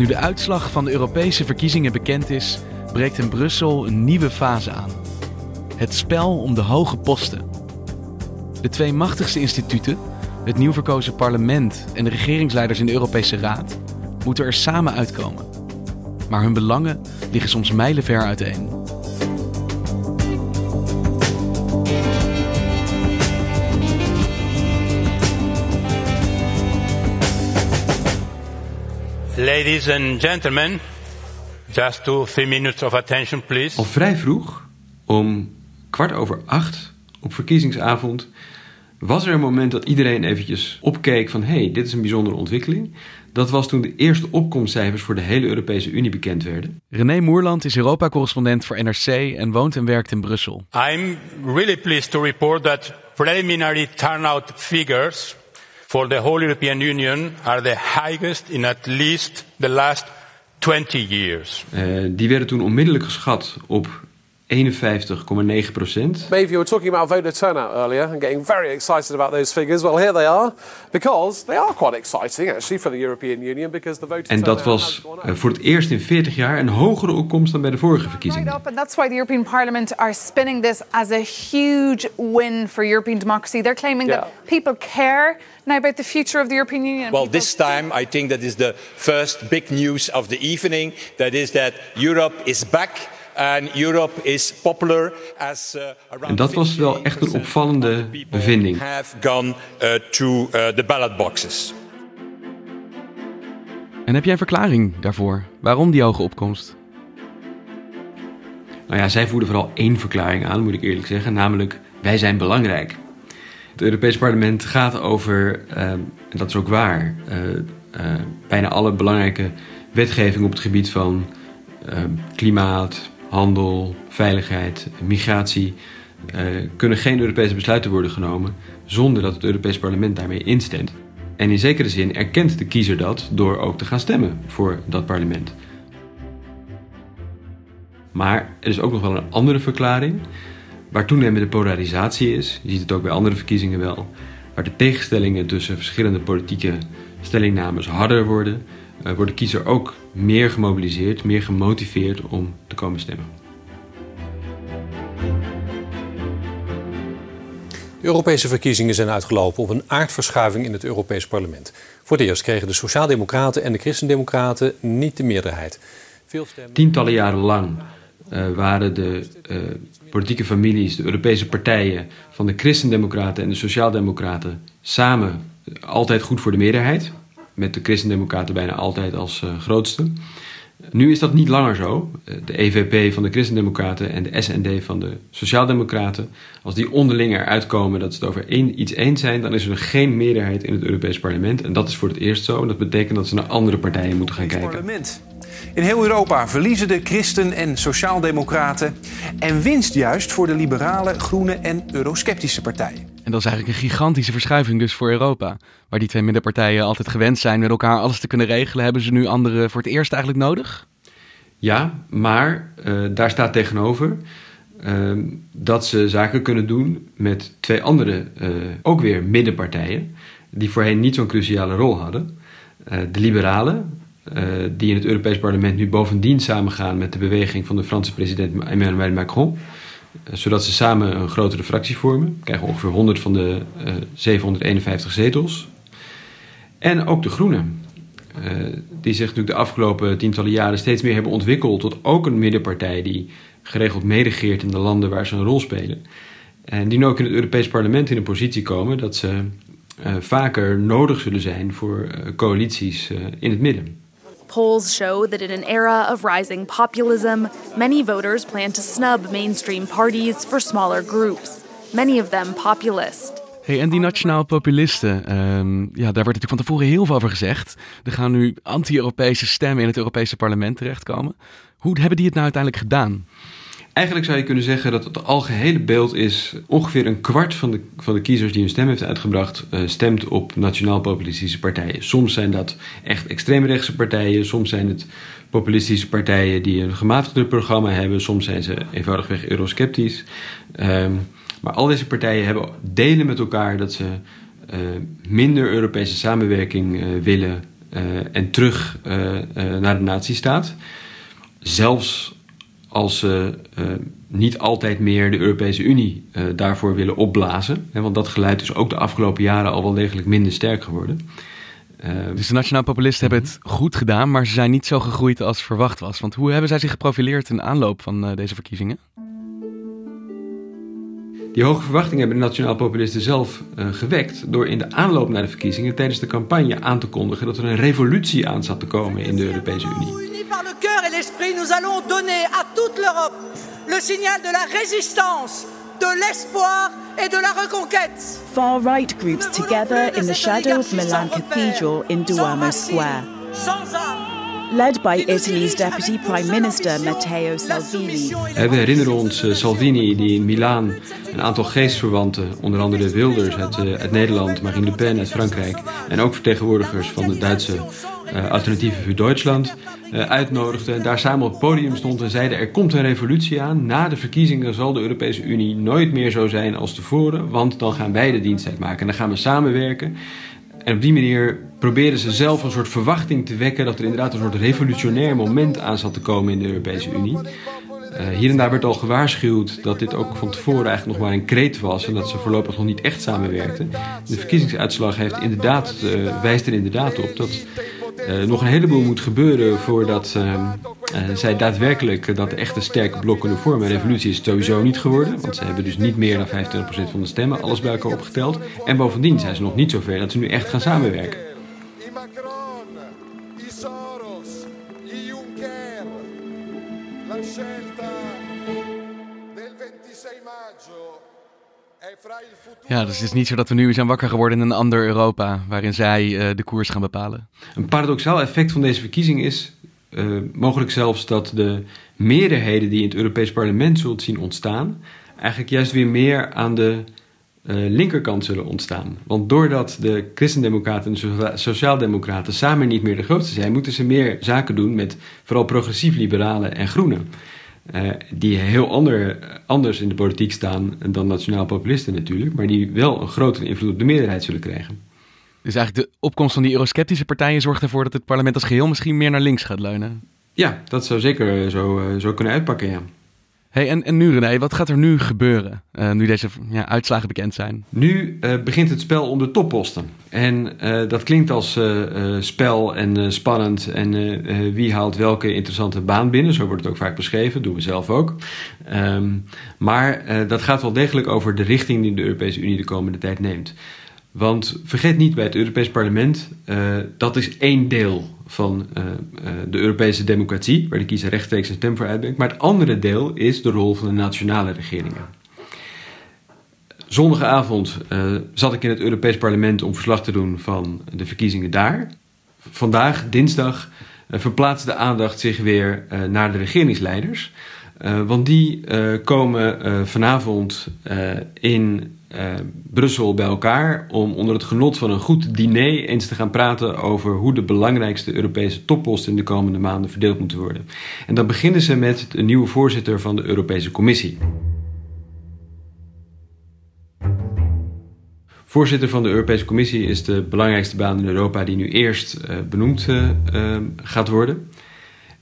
Nu de uitslag van de Europese verkiezingen bekend is, breekt in Brussel een nieuwe fase aan. Het spel om de hoge posten. De twee machtigste instituten, het nieuw verkozen parlement en de regeringsleiders in de Europese Raad, moeten er samen uitkomen. Maar hun belangen liggen soms mijlenver uiteen. Ladies and gentlemen, just two, three minutes of attention, please. Al vrij vroeg, om kwart over acht op verkiezingsavond, was er een moment dat iedereen eventjes opkeek van hé, hey, dit is een bijzondere ontwikkeling. Dat was toen de eerste opkomstcijfers voor de hele Europese Unie bekend werden. René Moerland is Europa-correspondent voor NRC en woont en werkt in Brussel. I'm really pleased to report that preliminary turnout figures for the whole European Union are the highest in at least the last 20 years. Uh, die werden toen onmiddellijk geschat op 51,9 procent. Maybe you were talking about voter turnout earlier and getting very excited about those figures. Well, here they are, because they are quite exciting actually for the European Union because the voter En dat was uh, voor het eerst in 40 jaar een hogere opkomst dan bij de vorige verkiezingen. Right up, and that's why the European Parliament are spinning this as a huge win for European democracy. They're claiming Yeah. that people care now about the future of the European Union. Well, People this time I think that is the first big news of the evening. That is that Europe is back. And Europe is popular as uh, En dat was wel echt een 58% opvallende bevinding. Have gone uh, to uh, the ballot boxes. En heb jij een verklaring daarvoor? Waarom die hoge opkomst? Nou ja, zij voerden vooral één verklaring aan, moet ik eerlijk zeggen, namelijk wij zijn belangrijk. Het Europees Parlement gaat over, eh, en dat is ook waar, eh, eh, bijna alle belangrijke wetgeving op het gebied van eh, klimaat, handel, veiligheid, migratie, eh, kunnen geen Europese besluiten worden genomen zonder dat het Europees Parlement daarmee instemt. En in zekere zin erkent de kiezer dat door ook te gaan stemmen voor dat parlement. Maar er is ook nog wel een andere verklaring. Waar toenemende polarisatie is, je ziet het ook bij andere verkiezingen wel, waar de tegenstellingen tussen verschillende politieke stellingnames harder worden, eh, wordt de kiezer ook meer gemobiliseerd, meer gemotiveerd om te komen stemmen. De Europese verkiezingen zijn uitgelopen op een aardverschuiving in het Europees Parlement. Voor het eerst kregen de Sociaaldemocraten en de Christendemocraten niet de meerderheid. Veel stemmen... Tientallen jaren lang eh, waren de eh, politieke families, de Europese partijen van de Christendemocraten en de Sociaaldemocraten samen altijd goed voor de meerderheid. Met de Christendemocraten bijna altijd als eh, grootste. Nu is dat niet langer zo. Eh, De EVP van de Christendemocraten en de SND van de Sociaaldemocraten, als die onderling eruit komen dat ze het over iets eens zijn, dan is er geen meerderheid in het Europees Parlement. En dat is voor het eerst zo. En dat betekent dat ze naar andere partijen moeten gaan kijken. In heel Europa verliezen de christen- en sociaaldemocraten. En winst juist voor de liberale, groene en eurosceptische partijen. Dat is eigenlijk een gigantische verschuiving dus voor Europa. Waar die twee middenpartijen altijd gewend zijn met elkaar alles te kunnen regelen, hebben ze nu anderen voor het eerst eigenlijk nodig? Ja, maar eh, daar staat tegenover eh, dat ze zaken kunnen doen met twee andere, eh, ook weer middenpartijen, die voorheen niet zo'n cruciale rol hadden. Eh, de liberalen, die in het Europees Parlement nu bovendien samengaan met de beweging van de Franse president Emmanuel Macron. Zodat ze samen een grotere fractie vormen. Krijgen ongeveer 100 van de 751 zetels. En ook de Groenen. die zich natuurlijk de afgelopen tientallen jaren steeds meer hebben ontwikkeld tot ook een middenpartij die geregeld medegeert in de landen waar ze een rol spelen. En die nu ook in het Europees Parlement in een positie komen dat ze vaker nodig zullen zijn voor coalities in het midden. Polls show that in an era of rising populism, many voters plan to snub mainstream parties for smaller groups, many of them populist. Hey, en die nationaal populisten, um, ja, daar wordt natuurlijk van tevoren heel veel over gezegd. Er gaan nu anti-Europese stemmen in het Europese parlement terechtkomen. Hoe hebben die het nou uiteindelijk gedaan? Eigenlijk zou je kunnen zeggen dat het algehele beeld is... ongeveer een kwart van de, van de kiezers die een stem heeft uitgebracht... Uh, stemt op nationaal-populistische partijen. Soms zijn dat echt extreemrechtse partijen. Soms zijn het populistische partijen die een gematigder programma hebben. Soms zijn ze eenvoudigweg eurosceptisch. Um, maar al deze partijen hebben delen met elkaar dat ze uh, minder Europese samenwerking uh, willen... en terug naar de natiestaat. Zelfs als ze uh, niet altijd meer de Europese Unie uh, daarvoor willen opblazen. Hè, want dat geluid is ook de afgelopen jaren al wel degelijk minder sterk geworden. Uh, dus de nationaal populisten hebben het goed gedaan, maar ze zijn niet zo gegroeid als verwacht was. Want hoe hebben zij zich geprofileerd in aanloop van deze verkiezingen? Die hoge verwachtingen hebben de nationaal populisten zelf gewekt door in de aanloop naar de verkiezingen tijdens de campagne aan te kondigen dat er een revolutie aan zat te komen in de Europese Unie. L'esprit, nous allons donner à toute l'Europe le signal de la résistance, de l'espoir et de la reconquête. Far right groups together in the shadow of Milan Cathedral in Duomo Square. Led by Italy's Deputy Prime Minister Matteo Salvini. We herinneren ons uh, Salvini die in Milaan een aantal geestverwanten, onder andere Wilders uit, uh, uit Nederland, Marine Le Pen uit Frankrijk en ook vertegenwoordigers van de Duitse Alternatieven voor Duitsland uh, uitnodigde daar samen op het podium stond en zeiden: Er komt een revolutie aan. Na de verkiezingen zal de Europese Unie nooit meer zo zijn als tevoren, want dan gaan wij de dienst uitmaken en dan gaan we samenwerken. En op die manier probeerden ze zelf een soort verwachting te wekken dat er inderdaad een soort revolutionair moment aan zat te komen in de Europese Unie. Uh, hier en daar werd al gewaarschuwd dat dit ook van tevoren eigenlijk nog maar een kreet was en dat ze voorlopig nog niet echt samenwerkten. De verkiezingsuitslag heeft inderdaad, wijst er inderdaad op dat uh, nog een heleboel moet gebeuren voordat uh, uh, zij daadwerkelijk dat echte sterke blok kunnen vormen. Een revolutie is sowieso niet geworden, want ze hebben dus niet meer dan 25% van de stemmen, alles bij elkaar opgeteld. En bovendien zijn ze nog niet zover dat ze nu echt gaan samenwerken. Ja, dus het is niet zo dat we nu zijn wakker geworden in een ander Europa waarin zij uh, de koers gaan bepalen. Een paradoxaal effect van deze verkiezing is uh, mogelijk zelfs dat de meerderheden die in het Europees Parlement zult zien ontstaan, eigenlijk juist weer meer aan de uh, linkerkant zullen ontstaan. Want doordat de christendemocraten en de sociaaldemocraten samen niet meer de grootste zijn, moeten ze meer zaken doen met vooral progressief liberalen en groenen. Uh, die heel ander, anders in de politiek staan dan nationaal populisten natuurlijk, maar die wel een grotere invloed op de meerderheid zullen krijgen. Dus eigenlijk de opkomst van die eurosceptische partijen zorgt ervoor dat het parlement als geheel misschien meer naar links gaat leunen. Ja, dat zou zeker zo, zo kunnen uitpakken, ja. Hey, en, en nu René, wat gaat er nu gebeuren, uh, nu deze ja, uitslagen bekend zijn? Nu uh, begint het spel om de topposten. En uh, dat klinkt als spel en spannend en wie haalt welke interessante baan binnen. Zo wordt het ook vaak beschreven, doen we zelf ook. Um, maar dat gaat wel degelijk over de richting die de Europese Unie de komende tijd neemt. Want vergeet niet bij het Europees Parlement, dat is één deel van uh, uh, de Europese democratie, waar de kiezer rechtstreeks een stem voor uitbrengt. Maar het andere deel is de rol van de nationale regeringen. Zondagavond uh, zat ik in het Europees Parlement om verslag te doen van de verkiezingen daar. Vandaag, dinsdag, verplaatst de aandacht zich weer naar de regeringsleiders. want die komen vanavond in uh, Brussel bij elkaar om onder het genot van een goed diner eens te gaan praten over hoe de belangrijkste Europese topposten in de komende maanden verdeeld moeten worden. En dan beginnen ze met de nieuwe voorzitter van de Europese Commissie. Voorzitter van de Europese Commissie is de belangrijkste baan in Europa die nu eerst uh, benoemd uh, gaat worden.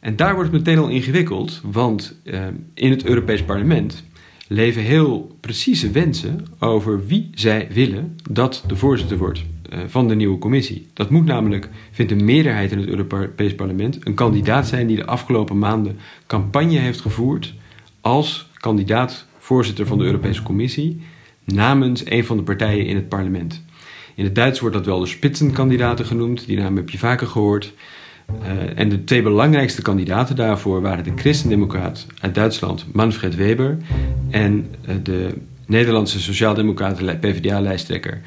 En daar wordt het meteen al ingewikkeld, want in het Europees Parlement leven heel precieze wensen over wie zij willen dat de voorzitter wordt eh, van de nieuwe commissie. Dat moet namelijk, vindt een meerderheid in het Europees Parlement, een kandidaat zijn die de afgelopen maanden campagne heeft gevoerd als kandidaat voorzitter van de Europese Commissie namens een van de partijen in het parlement. In het Duits wordt dat wel de spitsenkandidaten genoemd, die naam heb je vaker gehoord. Uh, en de twee belangrijkste kandidaten daarvoor waren de christendemocraat uit Duitsland, Manfred Weber, en uh, de Nederlandse sociaaldemocraten PvdA-lijsttrekker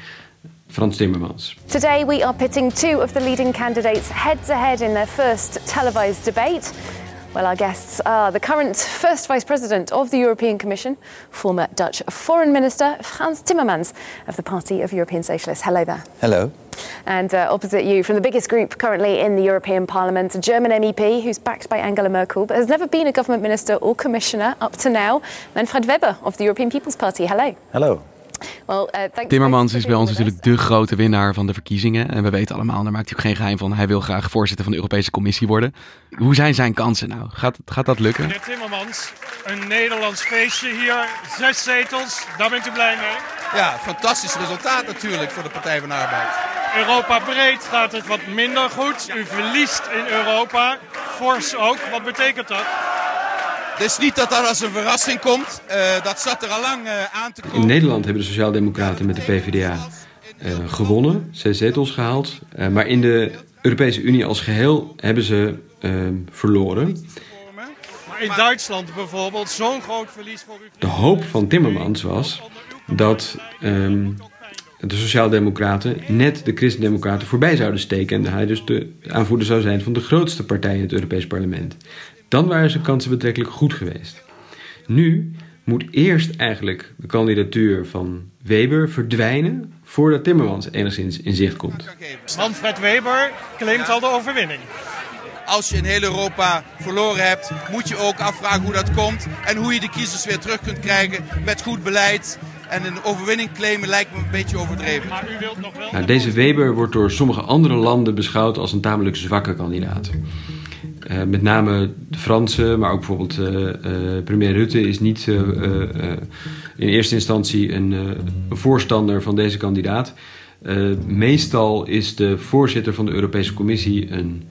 Frans Timmermans. Today we are pitting two of the leading candidates head to head in their first televised debate. Well, our guests are the current first Vice President of the European Commission, former Dutch Foreign Minister Frans Timmermans of the Party of European Socialists. Hello there. Hello. And uh, opposite you, from the biggest group currently in the European Parliament, a German MEP who's backed by Angela Merkel but has never been a government minister or commissioner up to now, Manfred Weber of the European People's Party. Hello. Hello. Well, uh, Timmermans is bij ons natuurlijk de grote winnaar van de verkiezingen. En we weten allemaal, daar maakt hij ook geen geheim van. Hij wil graag voorzitter van de Europese Commissie worden. Hoe zijn zijn kansen nou? Gaat, gaat dat lukken? Meneer Timmermans, een Nederlands feestje hier. Zes zetels, daar bent u blij mee? Ja, fantastisch resultaat natuurlijk voor de Partij van de Arbeid. Europa breed gaat het wat minder goed. U verliest in Europa. Fors ook. Wat betekent dat? Dus niet dat dat als een verrassing komt. Uh, dat zat er al lang uh, aan te komen. In Nederland hebben de Sociaaldemocraten met de PvdA uh, gewonnen, zes zetels gehaald. maar in de Europese Unie als geheel hebben ze verloren. Maar in Duitsland bijvoorbeeld, zo'n groot verlies voor u. De hoop van Timmermans was dat um, de Sociaaldemocraten net de Christendemocraten voorbij zouden steken. En hij dus de aanvoerder zou zijn van de grootste partij in het Europees Parlement. Dan waren zijn kansen betrekkelijk goed geweest. Nu moet eerst eigenlijk de kandidatuur van Weber verdwijnen voordat Timmermans enigszins in zicht komt. Manfred Weber claimt al de overwinning. Als je in heel Europa verloren hebt, moet je ook afvragen hoe dat komt en hoe je de kiezers weer terug kunt krijgen met goed beleid. En een overwinning claimen lijkt me een beetje overdreven. Maar u wilt nog wel... Nou, deze Weber wordt door sommige andere landen beschouwd als een tamelijk zwakke kandidaat. Uh, met name de Fransen, maar ook bijvoorbeeld uh, uh, premier Rutte is niet in eerste instantie een, een, voorstander van deze kandidaat. meestal is de voorzitter van de Europese Commissie een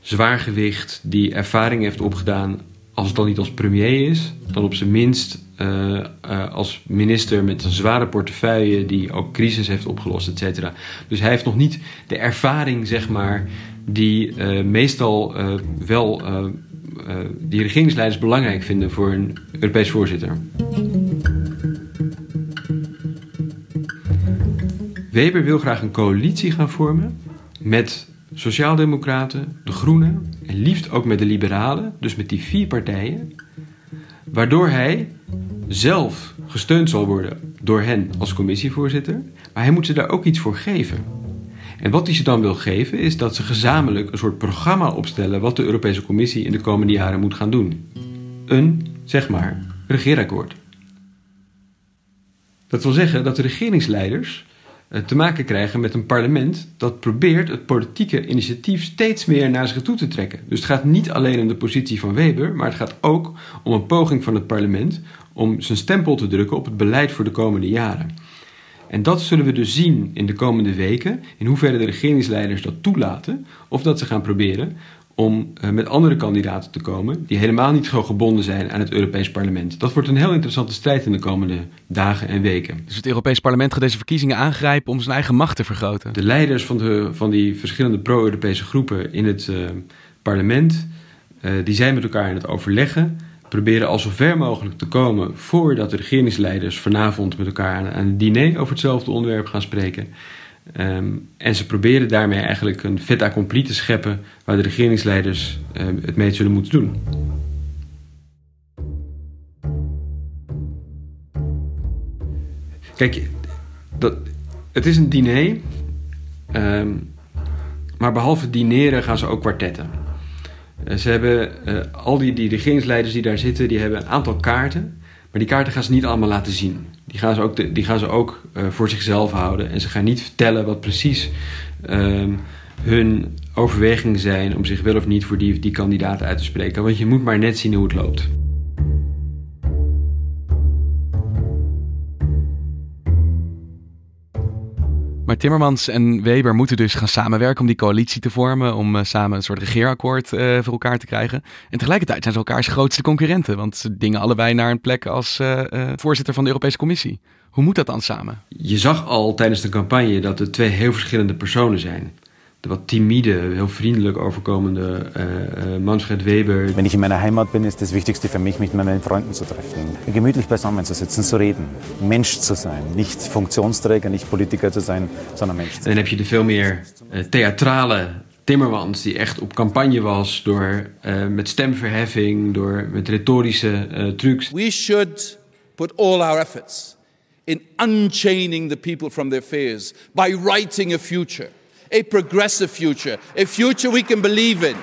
zwaargewicht die ervaring heeft opgedaan, als het dan niet als premier is, dan op zijn minst als minister met een zware portefeuille die ook crisis heeft opgelost, et cetera. Dus hij heeft nog niet de ervaring, zeg maar, die uh, meestal uh, wel uh, die regeringsleiders belangrijk vinden voor een Europees voorzitter. Weber wil graag een coalitie gaan vormen met Sociaaldemocraten, de Groenen en liefst ook met de Liberalen, dus met die vier partijen, waardoor hij zelf gesteund zal worden door hen als commissievoorzitter, maar hij moet ze daar ook iets voor geven. En wat hij ze dan wil geven is dat ze gezamenlijk een soort programma opstellen wat de Europese Commissie in de komende jaren moet gaan doen. Een, zeg maar, regeerakkoord. Dat wil zeggen dat de regeringsleiders eh, te maken krijgen met een parlement dat probeert het politieke initiatief steeds meer naar zich toe te trekken. Dus het gaat niet alleen om de positie van Weber, maar het gaat ook om een poging van het parlement om zijn stempel te drukken op het beleid voor de komende jaren. En dat zullen we dus zien in de komende weken, in hoeverre de regeringsleiders dat toelaten, of dat ze gaan proberen om uh, met andere kandidaten te komen die helemaal niet zo gebonden zijn aan het Europees Parlement. Dat wordt een heel interessante strijd in de komende dagen en weken. Dus het Europees Parlement gaat deze verkiezingen aangrijpen om zijn eigen macht te vergroten? De leiders van, de, van die verschillende pro-Europese groepen in het uh, parlement, uh, die zijn met elkaar in het overleggen proberen al zo ver mogelijk te komen voordat de regeringsleiders vanavond met elkaar aan, een diner over hetzelfde onderwerp gaan spreken. Um, en ze proberen daarmee eigenlijk een fait accompli te scheppen waar de regeringsleiders um, het mee zullen moeten doen. Kijk, dat, het is een diner, um, maar behalve dineren gaan ze ook kwartetten. Eh, ze hebben uh, al die, die regeringsleiders die daar zitten, die hebben een aantal kaarten. Maar die kaarten gaan ze niet allemaal laten zien. Die gaan ze ook, die gaan ze ook uh, voor zichzelf houden. En ze gaan niet vertellen wat precies uh, hun overwegingen zijn om zich wel of niet voor die, die kandidaat uit te spreken. Want je moet maar net zien hoe het loopt. Timmermans en Weber moeten dus gaan samenwerken om die coalitie te vormen, om uh, samen een soort regeerakkoord uh, voor elkaar te krijgen. En tegelijkertijd zijn ze elkaars grootste concurrenten, want ze dingen allebei naar een plek als uh, voorzitter van de Europese Commissie. Hoe moet dat dan samen? Je zag al tijdens de campagne dat het twee heel verschillende personen zijn de wat timide, heel vriendelijk overkomende uh, Manfred Weber. Wenn ich in meiner Heimat bin, ist das Wichtigste für mich, mich mit meinen Freunden zu treffen. Gemütlich beisammen zu sitzen, zu reden. Mensch zu sein. Nicht Funktionsträger, nicht Politiker zu sein, sondern Mensch zu sein. En dan heb je de veel meer uh, theatrale Timmermans, die echt op campagne was door uh, met stemverheffing, door met retorische uh, trucs. We should put all our efforts in unchaining the people from their fears by writing a future a progressive future, a future we can believe in.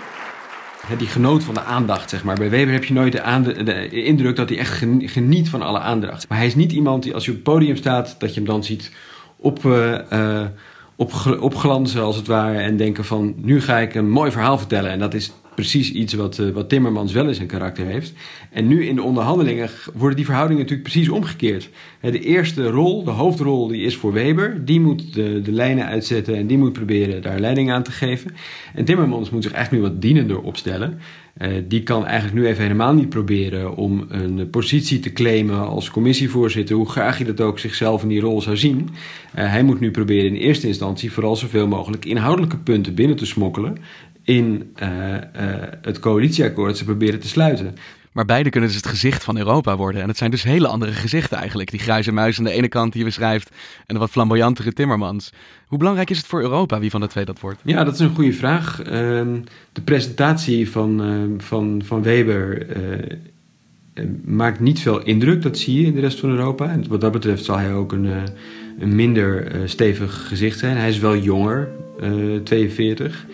Die genoot van de aandacht, zeg maar. Bij Weber heb je nooit de, indruk dat hij echt geniet van alle aandacht. Maar hij is niet iemand die als je op het podium staat, dat je hem dan ziet op, uh, uh, op, opglanzen als het ware. En denken van, nu ga ik een mooi verhaal vertellen. En dat is precies iets wat, uh, wat Timmermans wel in zijn karakter heeft. En nu in de onderhandelingen worden die verhoudingen natuurlijk precies omgekeerd. De eerste rol, de hoofdrol, die is voor Weber. Die moet de, de lijnen uitzetten en die moet proberen daar leiding aan te geven. En Timmermans moet zich eigenlijk nu wat dienender opstellen. Uh, die kan eigenlijk nu even helemaal niet proberen om een positie te claimen als commissievoorzitter, hoe graag hij dat ook zichzelf in die rol zou zien. Uh, hij moet nu proberen in eerste instantie vooral zoveel mogelijk inhoudelijke punten binnen te smokkelen in uh, het coalitieakkoord ze proberen te sluiten. Maar beide kunnen dus het gezicht van Europa worden. En het zijn dus hele andere gezichten eigenlijk. Die grijze muis aan de ene kant die je beschrijft en de wat flamboyantere Timmermans. Hoe belangrijk is het voor Europa wie van de twee dat wordt? Ja, dat is een goede vraag. Ehm, de presentatie van, ehm, van, van Weber uh, maakt niet veel indruk. Dat zie je in de rest van Europa. En wat dat betreft zal hij ook een, een minder stevig gezicht zijn. Hij is wel jonger, 42.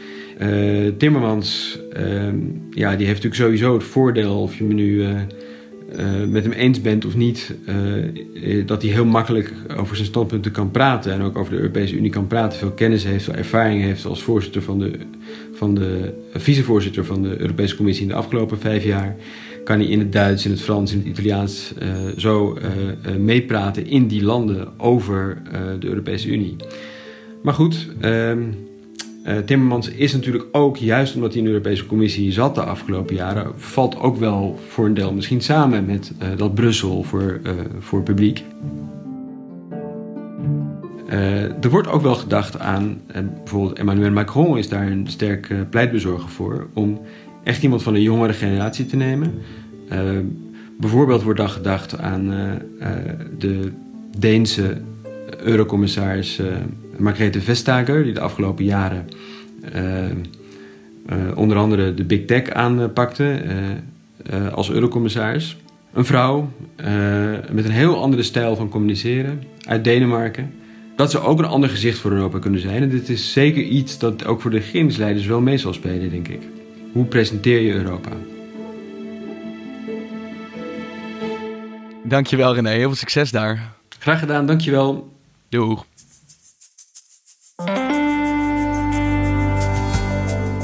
Uh, Timmermans, uh, ja, die heeft natuurlijk sowieso het voordeel, of je me nu uh, met hem eens bent of niet, dat hij heel makkelijk over zijn standpunten kan praten en ook over de Europese Unie kan praten. Veel kennis heeft, veel ervaring heeft als voorzitter van de, van de vicevoorzitter van de Europese Commissie in de afgelopen vijf jaar. Kan hij in het Duits, in het Frans, in het Italiaans zo meepraten in die landen over de Europese Unie. Maar goed. Ehm, uh, Timmermans is natuurlijk ook, juist omdat hij in de Europese Commissie zat de afgelopen jaren, valt ook wel voor een deel misschien samen met uh, dat Brussel voor, uh, voor publiek. er wordt ook wel gedacht aan, bijvoorbeeld Emmanuel Macron is daar een sterk pleitbezorger voor, om echt iemand van de jongere generatie te nemen. bijvoorbeeld wordt dan gedacht aan de Deense eurocommissaris Margrethe Vestager, die de afgelopen jaren uh, uh, onder andere de Big Tech aanpakte uh, als eurocommissaris. Een vrouw met een heel andere stijl van communiceren uit Denemarken. Dat zou ook een ander gezicht voor Europa kunnen zijn. En dit is zeker iets dat ook voor de regeringsleiders wel mee zal spelen, denk ik. Hoe presenteer je Europa? Dankjewel René, heel veel succes daar. Graag gedaan, dankjewel. Doeg.